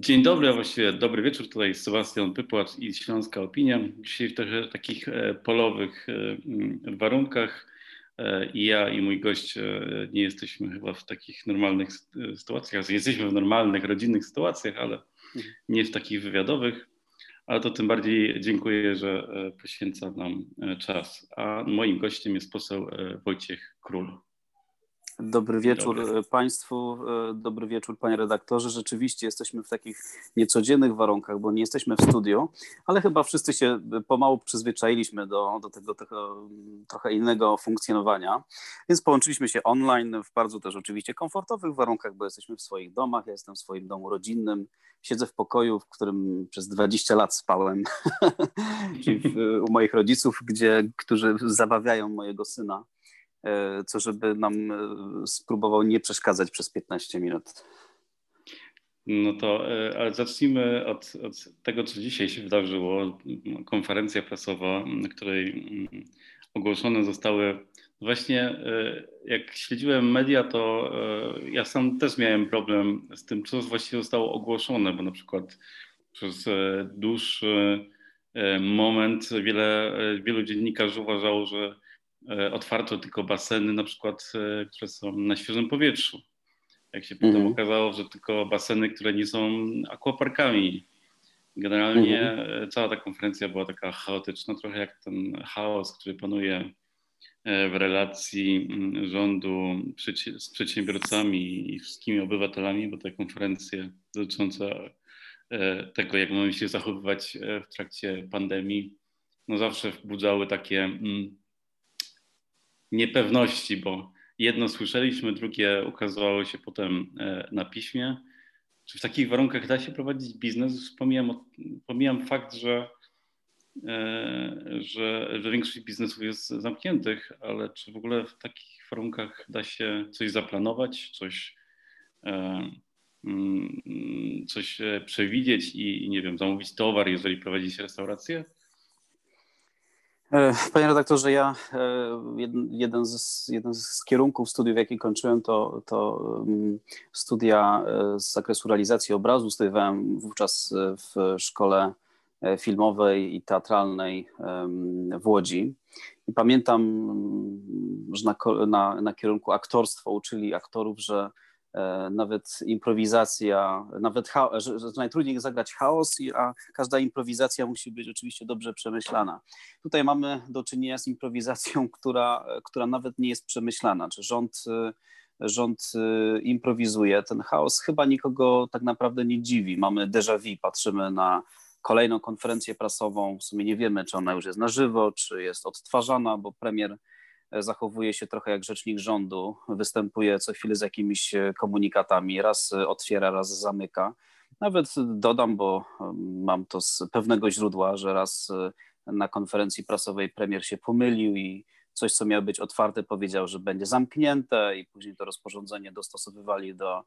Dzień dobry, a właściwie dobry wieczór. Tutaj Sebastian Pypłacz i Śląska Opinia. Dzisiaj w trochę takich e, polowych e, warunkach e, i ja i mój gość nie jesteśmy chyba w takich normalnych sytuacjach. Jesteśmy w normalnych, rodzinnych sytuacjach, ale nie w takich wywiadowych. Ale to tym bardziej dziękuję, że poświęca nam czas. A moim gościem jest poseł Wojciech Król. Dobry wieczór Dobry. Państwu, e, dobry wieczór Panie redaktorze. Rzeczywiście jesteśmy w takich niecodziennych warunkach, bo nie jesteśmy w studiu, ale chyba wszyscy się pomału przyzwyczailiśmy do, do tego, tego trochę innego funkcjonowania, więc połączyliśmy się online w bardzo też oczywiście komfortowych warunkach, bo jesteśmy w swoich domach, ja jestem w swoim domu rodzinnym, siedzę w pokoju, w którym przez 20 lat spałem, czyli u moich rodziców, gdzie, którzy zabawiają mojego syna E, co żeby nam e, spróbował nie przeszkadzać przez 15 minut. No to, e, ale zacznijmy od, od, tego, co dzisiaj się wydarzyło. Konferencja prasowa, na której mm, ogłoszone zostały. Właśnie jak śledziłem media, to ja sam też miałem problem z tym, co właściwie zostało ogłoszone, bo na przykład przez dłuższy moment wiele, wielu dziennikarzy uważało, że E, otwarto tylko baseny, na przykład, e, które są na świeżym powietrzu. Jak się potem mhm. okazało, że tylko baseny, które nie są aquaparkami. Generalnie mhm. E, cała ta konferencja była taka chaotyczna, trochę jak ten chaos, który panuje w relacji mm, rządu z przedsiębiorcami i wszystkimi obywatelami, bo te konferencje dotyczące tego, jak mamy się zachowywać w trakcie pandemii, no zawsze wbudzały takie mm, niepewności, bo jedno słyszeliśmy, drugie ukazało się potem e, na piśmie. Czy w takich warunkach da się prowadzić biznes? Pomijam, pomijam fakt, że, e, że, że większość biznesów jest zamkniętych, ale czy w ogóle w takich warunkach da się coś zaplanować, coś, e, mm, coś przewidzieć i, nie wiem, zamówić towar, jeżeli prowadzi się restaurację? E, panie redaktorze, ja e, jeden z, jeden z kierunków studiów, jaki kończyłem, to, to mm, studia e, z zakresu realizacji obrazu. Studiowałem wówczas w szkole filmowej i teatralnej w Łodzi. I pamiętam, mm, że na, na, na kierunku aktorstwo uczyli aktorów, że nawet improwizacja, nawet że, że najtrudniej zagrać chaos, a każda improwizacja musi być oczywiście dobrze przemyślana. Tutaj mamy do czynienia z improwizacją, która, która nawet nie jest przemyślana, czy rząd, rząd e, improwizuje. Ten chaos chyba nikogo tak naprawdę nie dziwi. Mamy déjà vu, patrzymy na kolejną konferencję prasową, w sumie nie wiemy, czy ona już jest na żywo, czy jest odtwarzana, bo premier zachowuje się trochę jak rzecznik rządu, występuje co chwilę z jakimiś e, komunikatami, raz e, otwiera, raz zamyka. Nawet dodam, bo mam to z pewnego źródła, że raz e, na konferencji prasowej premier się pomylił i coś, co miało być otwarte, powiedział, że będzie zamknięte, i później to rozporządzenie dostosowywali do,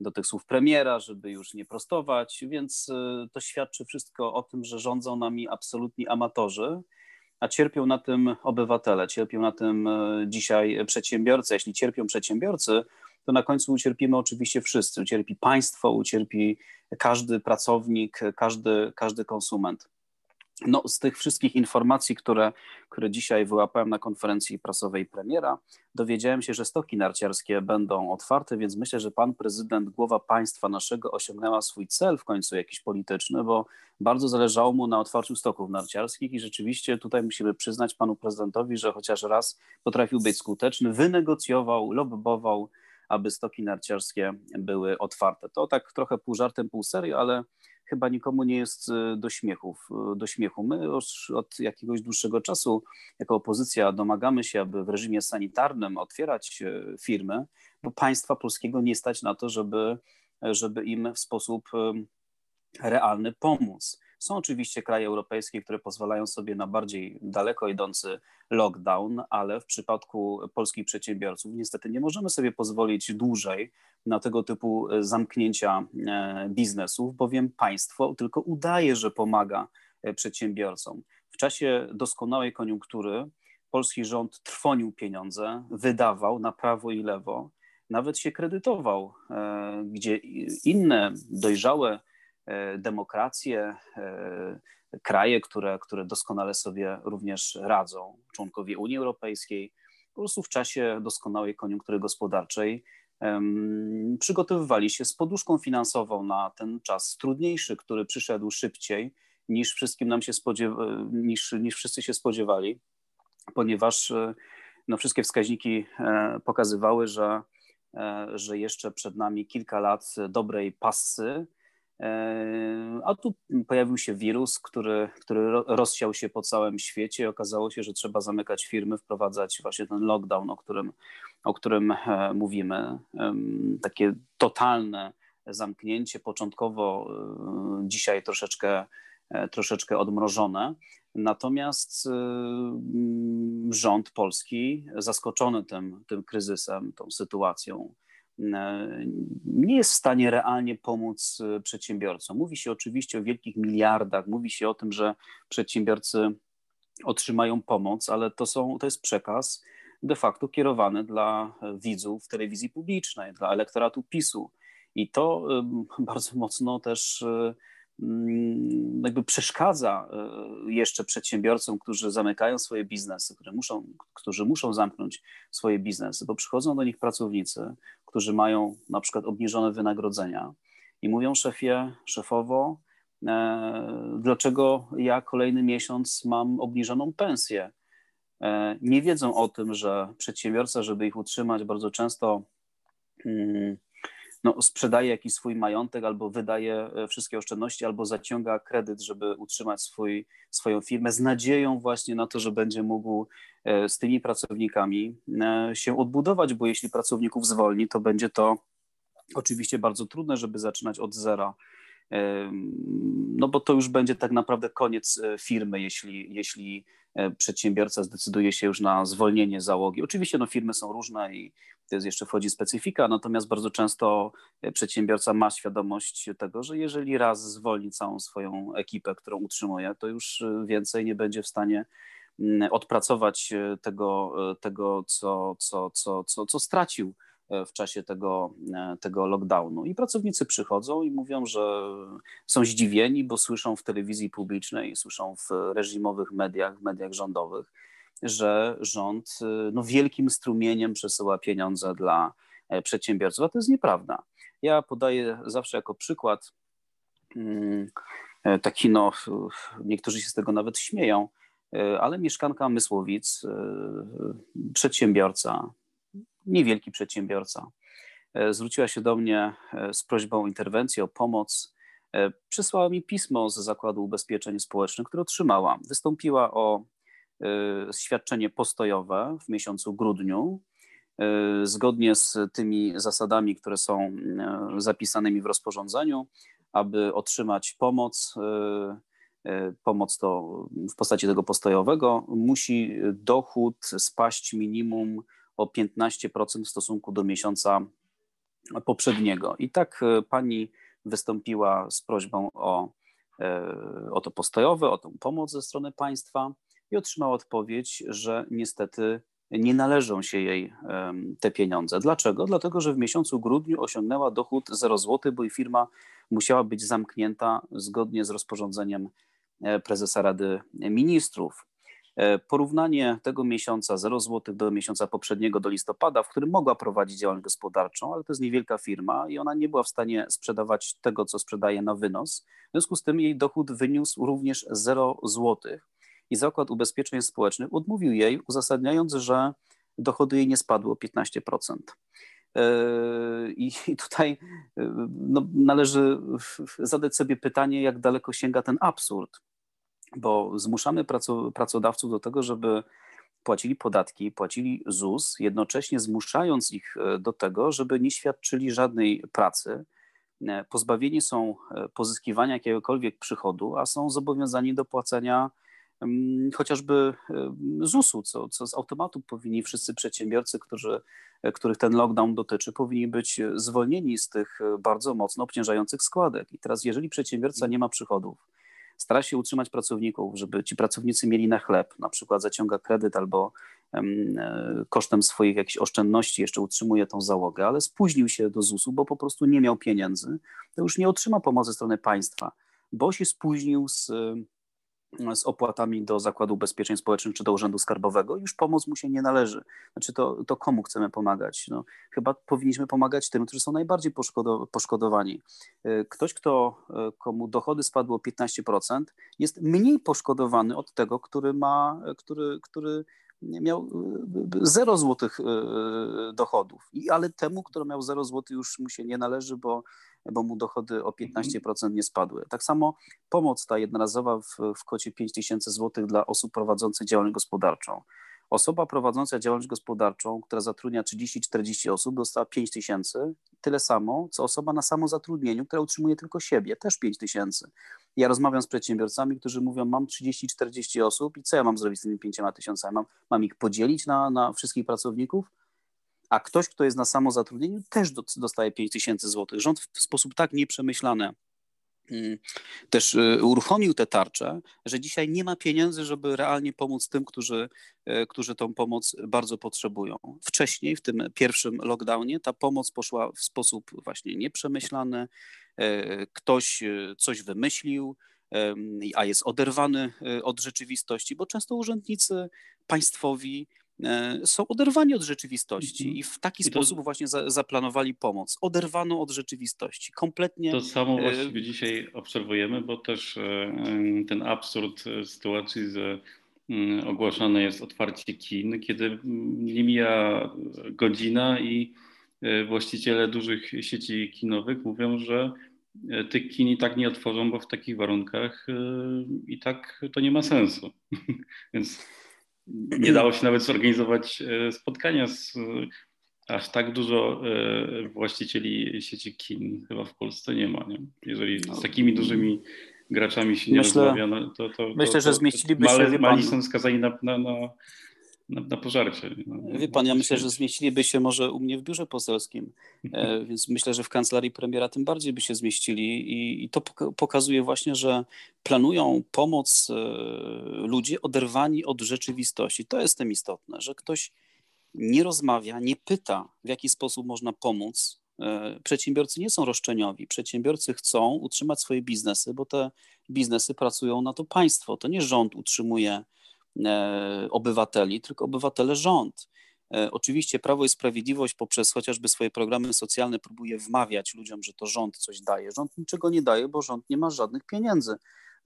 do tych słów premiera, żeby już nie prostować. Więc to świadczy wszystko o tym, że rządzą nami absolutni amatorzy a cierpią na tym obywatele, cierpią na tym e, dzisiaj przedsiębiorcy. Jeśli cierpią przedsiębiorcy, to na końcu ucierpimy oczywiście wszyscy. Ucierpi państwo, ucierpi każdy pracownik, każdy, każdy konsument. No, z tych wszystkich informacji, które, które dzisiaj wyłapałem na konferencji prasowej premiera, dowiedziałem się, że stoki narciarskie będą otwarte, więc myślę, że pan prezydent, głowa państwa naszego osiągnęła swój cel w końcu jakiś polityczny, bo bardzo zależało mu na otwarciu stoków narciarskich i rzeczywiście tutaj musimy przyznać panu prezydentowi, że chociaż raz potrafił być skuteczny, wynegocjował, lobbował, aby stoki narciarskie były otwarte. To tak trochę pół żartem, pół serio, ale chyba nikomu nie jest e, do śmiechów, e, do śmiechu. My już od jakiegoś dłuższego czasu jako opozycja domagamy się, aby w reżimie sanitarnym otwierać e, firmy, bo państwa polskiego nie stać na to, żeby, żeby im w sposób realny pomóc. Są oczywiście kraje europejskie, które pozwalają sobie na bardziej daleko idący lockdown, ale w przypadku polskich przedsiębiorców niestety nie możemy sobie pozwolić dłużej na tego typu zamknięcia e, biznesów, bowiem państwo tylko udaje, że pomaga e, przedsiębiorcom. W czasie doskonałej koniunktury polski rząd trwonił pieniądze, wydawał na prawo i lewo, nawet się kredytował, e, gdzie inne dojrzałe demokracje, kraje, które, które doskonale sobie również radzą, członkowie Unii Europejskiej, po prostu w czasie doskonałej koniunktury gospodarczej przygotowywali się z poduszką finansową na ten czas trudniejszy, który przyszedł szybciej niż wszystkim nam się spodziewa- niż, niż wszyscy się spodziewali, ponieważ e, no, wszystkie wskaźniki e, pokazywały, że, e, że jeszcze przed nami kilka lat dobrej passy, a tu pojawił się wirus, który, który rozsiał się po całym świecie okazało się, że trzeba zamykać firmy, wprowadzać właśnie ten lockdown, o którym, o którym mówimy. Takie totalne zamknięcie, początkowo dzisiaj troszeczkę E, troszeczkę odmrożone. Natomiast e, rząd polski, zaskoczony tym, tym kryzysem, tą sytuacją, e, nie jest w stanie realnie pomóc przedsiębiorcom. Mówi się oczywiście o wielkich miliardach, mówi się o tym, że przedsiębiorcy otrzymają pomoc, ale to, są, to jest przekaz de facto kierowany dla widzów telewizji publicznej, dla elektoratu PiSu. I to bardzo mocno też Mm, jakby przeszkadza e, jeszcze przedsiębiorcom, którzy zamykają swoje biznesy, które muszą, którzy muszą zamknąć swoje biznesy, bo przychodzą do nich pracownicy, którzy mają na przykład obniżone wynagrodzenia i mówią szefie, szefowo, e, dlaczego ja kolejny miesiąc mam obniżoną pensję. E, nie wiedzą o tym, że przedsiębiorca, żeby ich utrzymać, bardzo często mm, no, sprzedaje jakiś swój majątek albo wydaje e, wszystkie oszczędności, albo zaciąga kredyt, żeby utrzymać swój, swoją firmę z nadzieją właśnie na to, że będzie mógł e, z tymi pracownikami e, się odbudować, bo jeśli pracowników zwolni, to będzie to oczywiście bardzo trudne, żeby zaczynać od zera. No bo to już będzie tak naprawdę koniec firmy, jeśli, jeśli przedsiębiorca zdecyduje się już na zwolnienie załogi. Oczywiście no, firmy są różne i to jest jeszcze wchodzi specyfika, natomiast bardzo często e, przedsiębiorca ma świadomość tego, że jeżeli raz zwolni całą swoją ekipę, którą utrzymuje, to już e, więcej nie będzie w stanie mm, odpracować e, tego, tego co, co, co, co, co stracił w czasie tego, tego lockdownu. I pracownicy przychodzą i mówią, że są zdziwieni, bo słyszą w telewizji publicznej, słyszą w reżimowych mediach, w mediach rządowych, że rząd y, no, wielkim strumieniem przesyła pieniądze dla e, przedsiębiorców, a to jest nieprawda. Ja podaję zawsze jako przykład mm, e, taki, no, niektórzy się z tego nawet śmieją, e, ale mieszkanka Mysłowic, przedsiębiorca, niewielki przedsiębiorca, zwróciła się do mnie z prośbą o interwencję, o pomoc. Przysłała mi pismo z Zakładu Ubezpieczeń Społecznych, które otrzymała. Wystąpiła o świadczenie postojowe w miesiącu grudniu, zgodnie z tymi zasadami, które są zapisanymi w rozporządzeniu, aby otrzymać pomoc, pomoc to w postaci tego postojowego, musi dochód spaść minimum o 15% w stosunku do miesiąca poprzedniego. I tak pani wystąpiła z prośbą o, o to postojowe, o tę pomoc ze strony państwa i otrzymała odpowiedź, że niestety nie należą się jej te pieniądze. Dlaczego? Dlatego, że w miesiącu grudniu osiągnęła dochód 0 zł, bo jej firma musiała być zamknięta zgodnie z rozporządzeniem e, prezesa Rady Ministrów. E, porównanie tego miesiąca 0 zł do miesiąca poprzedniego, do listopada, w którym mogła prowadzić działalność gospodarczą, ale to jest niewielka firma i ona nie była w stanie sprzedawać tego, co sprzedaje na wynos. W związku z tym jej dochód wyniósł również 0 złotych i Zakład Ubezpieczeń Społecznych odmówił jej, uzasadniając, że dochody jej nie spadły o 15%. Yy, I tutaj yy, no, należy zadać sobie pytanie, jak daleko sięga ten absurd, bo zmuszamy pracodawców do tego, żeby płacili podatki, płacili ZUS, jednocześnie zmuszając ich yy, do tego, żeby nie świadczyli żadnej pracy. Pozbawieni są pozyskiwania jakiegokolwiek przychodu, a są zobowiązani do płacenia chociażby ZUS-u, co, co z automatu powinni wszyscy przedsiębiorcy, którzy, których ten lockdown dotyczy, powinni być zwolnieni z tych bardzo mocno obciążających składek. I teraz, jeżeli przedsiębiorca nie ma przychodów, stara się utrzymać pracowników, żeby ci pracownicy mieli na chleb, na przykład zaciąga kredyt albo kosztem swoich jakichś oszczędności jeszcze utrzymuje tą załogę, ale spóźnił się do ZUS-u, bo po prostu nie miał pieniędzy, to już nie otrzyma pomocy ze strony państwa, bo się spóźnił z z opłatami do Zakładu Ubezpieczeń Społecznych czy do Urzędu Skarbowego, już pomoc mu się nie należy. Znaczy to, to komu chcemy pomagać? No, chyba powinniśmy pomagać tym, którzy są najbardziej poszkodowani. E, ktoś, kto, e, komu dochody spadło o 15%, jest mniej poszkodowany od tego, który ma, który, który miał 0 złotych e, dochodów. I, ale temu, który miał 0 złotych już mu się nie należy, bo bo mu dochody o 15% mhm. nie spadły. Tak samo pomoc ta jednorazowa w, w kwocie 5 tysięcy złotych dla osób prowadzących działalność gospodarczą. Osoba prowadząca działalność gospodarczą, która zatrudnia 30-40 osób, dostała 5 tysięcy, tyle samo, co osoba na samozatrudnieniu, która utrzymuje tylko siebie, też 5 tysięcy. Ja rozmawiam z przedsiębiorcami, którzy mówią, mam 30-40 osób i co ja mam zrobić z tymi 5 tysiącami? Mam, mam ich podzielić na, na wszystkich pracowników? A ktoś, kto jest na samozatrudnieniu, też dostaje 5 tysięcy złotych. Rząd w sposób tak nieprzemyślany mm, też y, uruchomił te tarcze, że dzisiaj nie ma pieniędzy, żeby realnie pomóc tym, którzy, y, którzy tą pomoc bardzo potrzebują. Wcześniej, w tym pierwszym lockdownie, ta pomoc poszła w sposób właśnie nieprzemyślany. Y, ktoś coś wymyślił, a jest oderwany od rzeczywistości, bo często urzędnicy państwowi są oderwani od rzeczywistości mhm. i w taki I sposób to, właśnie za, zaplanowali pomoc. Oderwano od rzeczywistości, kompletnie. To samo e, właściwie dzisiaj obserwujemy, bo też e, ten absurd sytuacji, że mm, ogłaszane jest otwarcie kin, kiedy nie mija godzina i właściciele dużych sieci kinowych mówią, że tych kin i tak nie otworzą, bo w takich warunkach i tak to nie ma sensu. Więc nie dało się nawet zorganizować e, spotkania z aż tak dużo e, właścicieli sieci kin chyba w Polsce nie ma. Nie? Jeżeli z no. takimi dużymi graczami się nie myślę, rozmawia, no to, to, Myślę, to, że zmieściliby się... Mali, mali są skazani na, na, na, na, na pożarcie. No, Wie pan, ja myślę, że zmieściliby się może u mnie w biurze poselskim, e, więc myślę, że w kancelarii premiera tym bardziej by się zmieścili i, i to pokazuje właśnie, że planują pomoc e, ludzi oderwani od rzeczywistości. To jest tym istotne, że ktoś nie rozmawia, nie pyta, w jaki sposób można pomóc. E, przedsiębiorcy nie są roszczeniowi. Przedsiębiorcy chcą utrzymać swoje biznesy, bo te biznesy pracują na to państwo. To nie rząd utrzymuje obywateli, tylko obywatele rząd. E, oczywiście Prawo i Sprawiedliwość poprzez chociażby swoje programy socjalne próbuje wmawiać ludziom, że to rząd coś daje. Rząd niczego nie daje, bo rząd nie ma żadnych pieniędzy.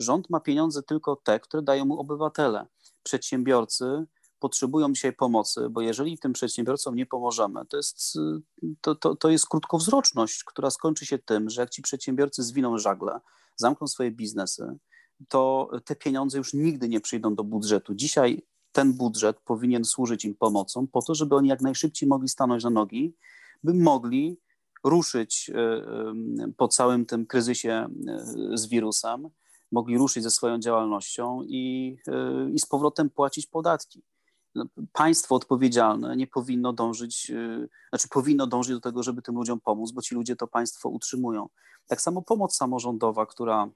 Rząd ma pieniądze tylko te, które dają mu obywatele. Przedsiębiorcy potrzebują dzisiaj pomocy, bo jeżeli tym przedsiębiorcom nie pomożemy, to jest, to, to, to jest krótkowzroczność, która skończy się tym, że jak ci przedsiębiorcy zwiną żagle, zamkną swoje biznesy, to te pieniądze już nigdy nie przyjdą do budżetu. Dzisiaj ten budżet powinien służyć im pomocą po to, żeby oni jak najszybciej mogli stanąć na nogi, by mogli ruszyć e, e, po całym tym kryzysie e, z wirusem, mogli ruszyć ze swoją działalnością i, i z powrotem płacić podatki. Państwo odpowiedzialne nie powinno dążyć, znaczy powinno dążyć do tego, żeby tym ludziom pomóc, bo ci ludzie to państwo utrzymują. Tak samo pomoc samorządowa, która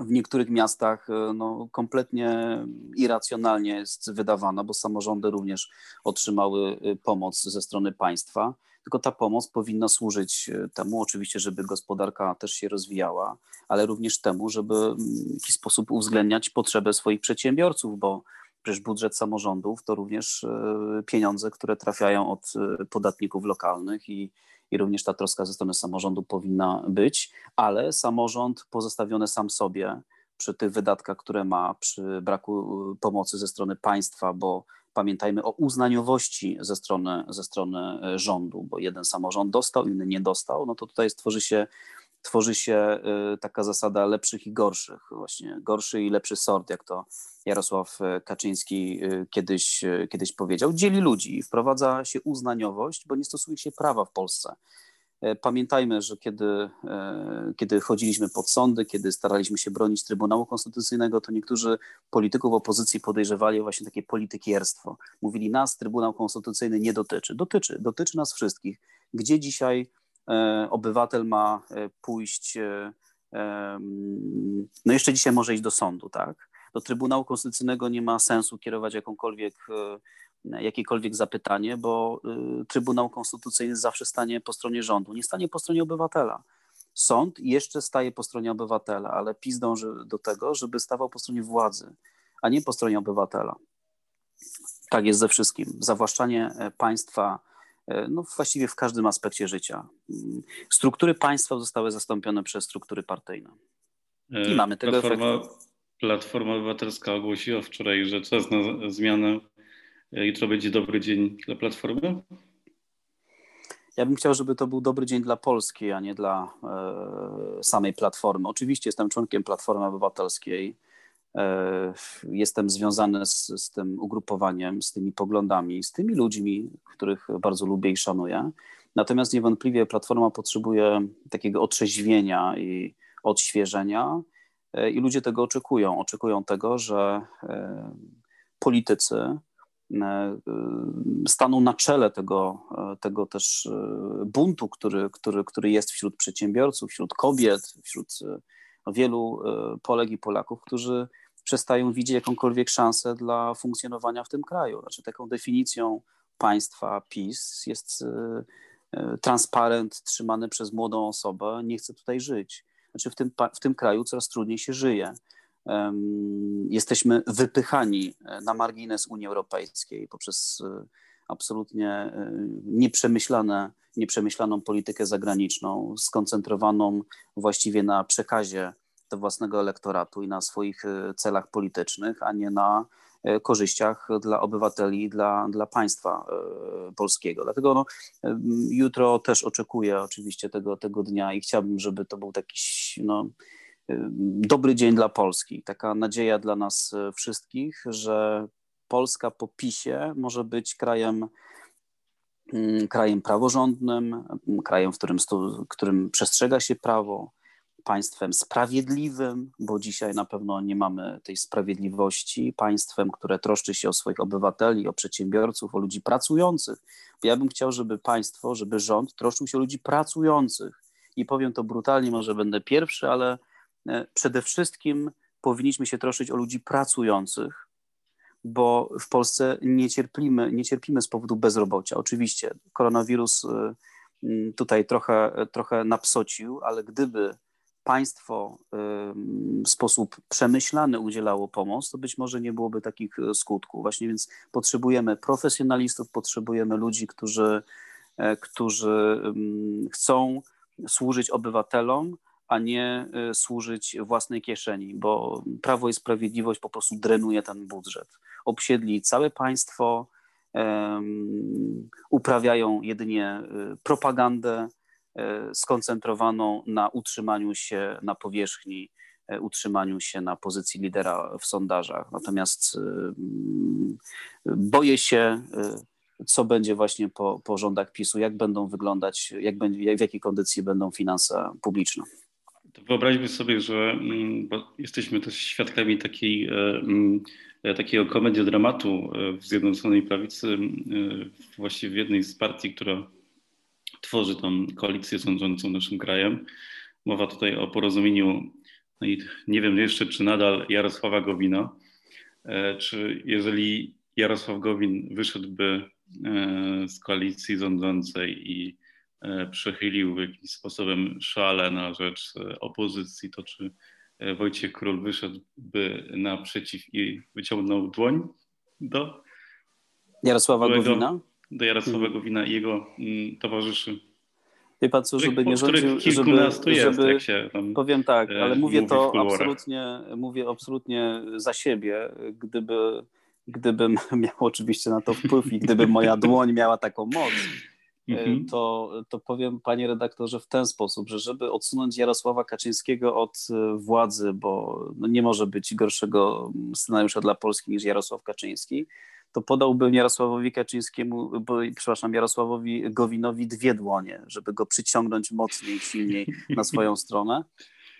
w niektórych miastach e, no, kompletnie irracjonalnie jest wydawana, bo samorządy również otrzymały e, pomoc ze strony państwa. Tylko ta pomoc powinna służyć e, temu, oczywiście, żeby gospodarka też się rozwijała, ale również temu, żeby w jakiś sposób uwzględniać potrzeby swoich przedsiębiorców, bo przecież budżet samorządów to również pieniądze, które trafiają od podatników lokalnych i i również ta troska ze strony samorządu powinna być, ale samorząd pozostawiony sam sobie przy tych wydatkach, które ma, przy braku y, pomocy ze strony państwa, bo pamiętajmy o uznaniowości ze strony, ze strony y, rządu, bo jeden samorząd dostał, inny nie dostał, no to tutaj stworzy się tworzy się y, taka zasada lepszych i gorszych, właśnie gorszy i lepszy sort, jak to Jarosław y, Kaczyński y, kiedyś, kiedyś powiedział. Dzieli ludzi, wprowadza się uznaniowość, bo nie stosuje się prawa w Polsce. Pamiętajmy, że kiedy, kiedy chodziliśmy pod sądy, kiedy staraliśmy się bronić Trybunału Konstytucyjnego, to niektórzy polityków opozycji podejrzewali właśnie takie politykierstwo. Mówili nas Trybunał Konstytucyjny nie dotyczy. Dotyczy, dotyczy nas wszystkich. Gdzie dzisiaj obywatel ma e, pójść, e, no jeszcze dzisiaj może iść do sądu, tak? Do Trybunału Konstytucyjnego nie ma sensu kierować jakąkolwiek jakiekolwiek zapytanie, bo Trybunał Konstytucyjny zawsze stanie po stronie rządu, nie stanie po stronie obywatela. Sąd jeszcze staje po stronie obywatela, ale PiS dąży do tego, żeby stawał po stronie władzy, a nie po stronie obywatela. Tak jest ze wszystkim. Zawłaszczanie e, państwa, e, no właściwie w każdym aspekcie życia. Mm, struktury państwa zostały zastąpione przez struktury partyjne. I mamy tego Platforma, efekty. Platforma Obywatelska ogłosiła wczoraj, że czas na zmianę. E, jutro będzie dobry dzień dla Platformy. Ja bym chciał, żeby to był dobry dzień dla Polski, a nie dla e, samej Platformy. Oczywiście jestem członkiem Platformy Obywatelskiej. E, jestem związany z, z, tym ugrupowaniem, z tymi poglądami, z tymi ludźmi, których bardzo lubię i szanuję. Natomiast niewątpliwie Platforma potrzebuje takiego otrzeźwienia i odświeżenia e, i ludzie tego oczekują. Oczekują tego, że e, politycy staną na czele tego, tego też buntu, który, który, który jest wśród przedsiębiorców, wśród kobiet, wśród wielu Polek i Polaków, którzy przestają widzieć jakąkolwiek szansę dla funkcjonowania w tym kraju. Znaczy taką definicją państwa PiS jest transparent trzymany przez młodą osobę, nie chce tutaj żyć. Znaczy w tym, w tym kraju coraz trudniej się żyje jesteśmy wypychani e, na margines Unii Europejskiej poprzez e, absolutnie nieprzemyślane, nieprzemyślaną politykę zagraniczną, skoncentrowaną właściwie na przekazie własnego elektoratu i na swoich celach politycznych, a nie na korzyściach dla obywateli, dla, dla państwa polskiego. Dlatego no, jutro też oczekuję oczywiście tego, tego dnia i chciałbym, żeby to był taki no, dobry dzień dla Polski, taka nadzieja dla nas e, wszystkich, że Polska po PiSie może być krajem, mm, krajem praworządnym, krajem, w którym, którym przestrzega się prawo, państwem sprawiedliwym, bo dzisiaj na pewno nie mamy tej sprawiedliwości, państwem, które troszczy się o swoich obywateli, o przedsiębiorców, o ludzi pracujących. Ja bym chciał, żeby państwo, żeby rząd troszczył się o ludzi pracujących. I powiem to brutalnie, może będę pierwszy, ale E, przede wszystkim powinniśmy się troszczyć o ludzi pracujących, bo w Polsce nie cierpimy, nie cierpimy z powodu bezrobocia. Oczywiście koronawirus e, tutaj trochę, trochę napsocił, ale gdyby państwo w sposób przemyślany udzielało pomoc, to być może nie byłoby takich e, skutków. Właśnie więc potrzebujemy profesjonalistów, potrzebujemy ludzi, którzy, którzy chcą służyć obywatelom, a nie y, służyć własnej kieszeni, bo Prawo i Sprawiedliwość po prostu drenuje ten budżet. Obsiedli całe państwo, um, uprawiają jedynie propagandę skoncentrowaną na utrzymaniu się na powierzchni, utrzymaniu się na pozycji lidera w sondażach. Natomiast boję się, co będzie właśnie po, po rządach PiSu, jak będą wyglądać, jak, w jakiej kondycji będą finanse publiczne. Wyobraźmy sobie, że mm, jesteśmy też świadkami takiej, e, mm, e, takiego komediodramatu e, w Zjednoczonej Prawicy, właściwie w jednej z partii, która tworzy tą koalicję rządzącą naszym krajem. Mowa tutaj o porozumieniu, no i nie wiem jeszcze, czy nadal Jarosława Gowina, czy jeżeli Jarosław Gowin wyszedłby z koalicji rządzącej i E, przechylił jakimś sposobem szale na rzecz e, opozycji, to czy e, Wojciech Król wyszedłby naprzeciw i wyciągnął dłoń do Jarosława byłego, Gowina? Do Jarosława hmm. Gowina i jego mm, towarzyszy. Wie pan co, żeby nie rządził, żeby, jest, żeby się powiem tak, ale mówię to absolutnie, mówię absolutnie za siebie, gdyby, gdybym miał oczywiście na to wpływ i gdyby moja dłoń miała taką moc, E, mhm. to, to powiem panie redaktorze w ten sposób, że żeby odsunąć Jarosława Kaczyńskiego od e, władzy, bo no nie może być gorszego scenariusza dla Polski niż Jarosław Kaczyński, to podałbym Jarosławowi Kaczyńskiemu, bo, przepraszam, Jarosławowi Gowinowi dwie dłonie, żeby go przyciągnąć mocniej, silniej na swoją stronę.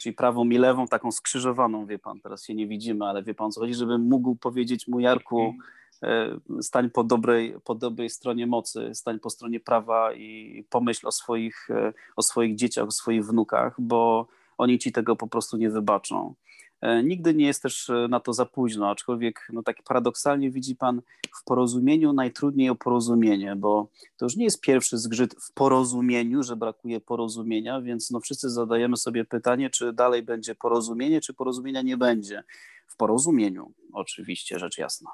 Czyli prawą i lewą, taką skrzyżowaną, wie pan, teraz się nie widzimy, ale wie pan co chodzi, żebym mógł powiedzieć mu Jarku, mhm. E, stań po dobrej, po dobrej stronie mocy, stań po stronie prawa i pomyśl o swoich, e, o swoich dzieciach, o swoich wnukach, bo oni ci tego po prostu nie wybaczą. E, nigdy nie jest też e, na to za późno, aczkolwiek no tak paradoksalnie widzi Pan w porozumieniu najtrudniej o porozumienie, bo to już nie jest pierwszy zgrzyt w porozumieniu, że brakuje porozumienia, więc no wszyscy zadajemy sobie pytanie, czy dalej będzie porozumienie, czy porozumienia nie będzie. W porozumieniu oczywiście, rzecz jasna.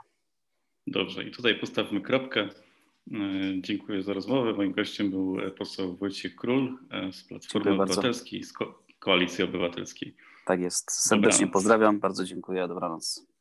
Dobrze, i tutaj postawmy kropkę. E, dziękuję za rozmowę. Moim gościem był poseł Wojciech Król z Platformy Obywatelskiej, z Koalicji Obywatelskiej. Tak jest. Serdecznie Dobranoc. pozdrawiam. Bardzo dziękuję. Dobranoc.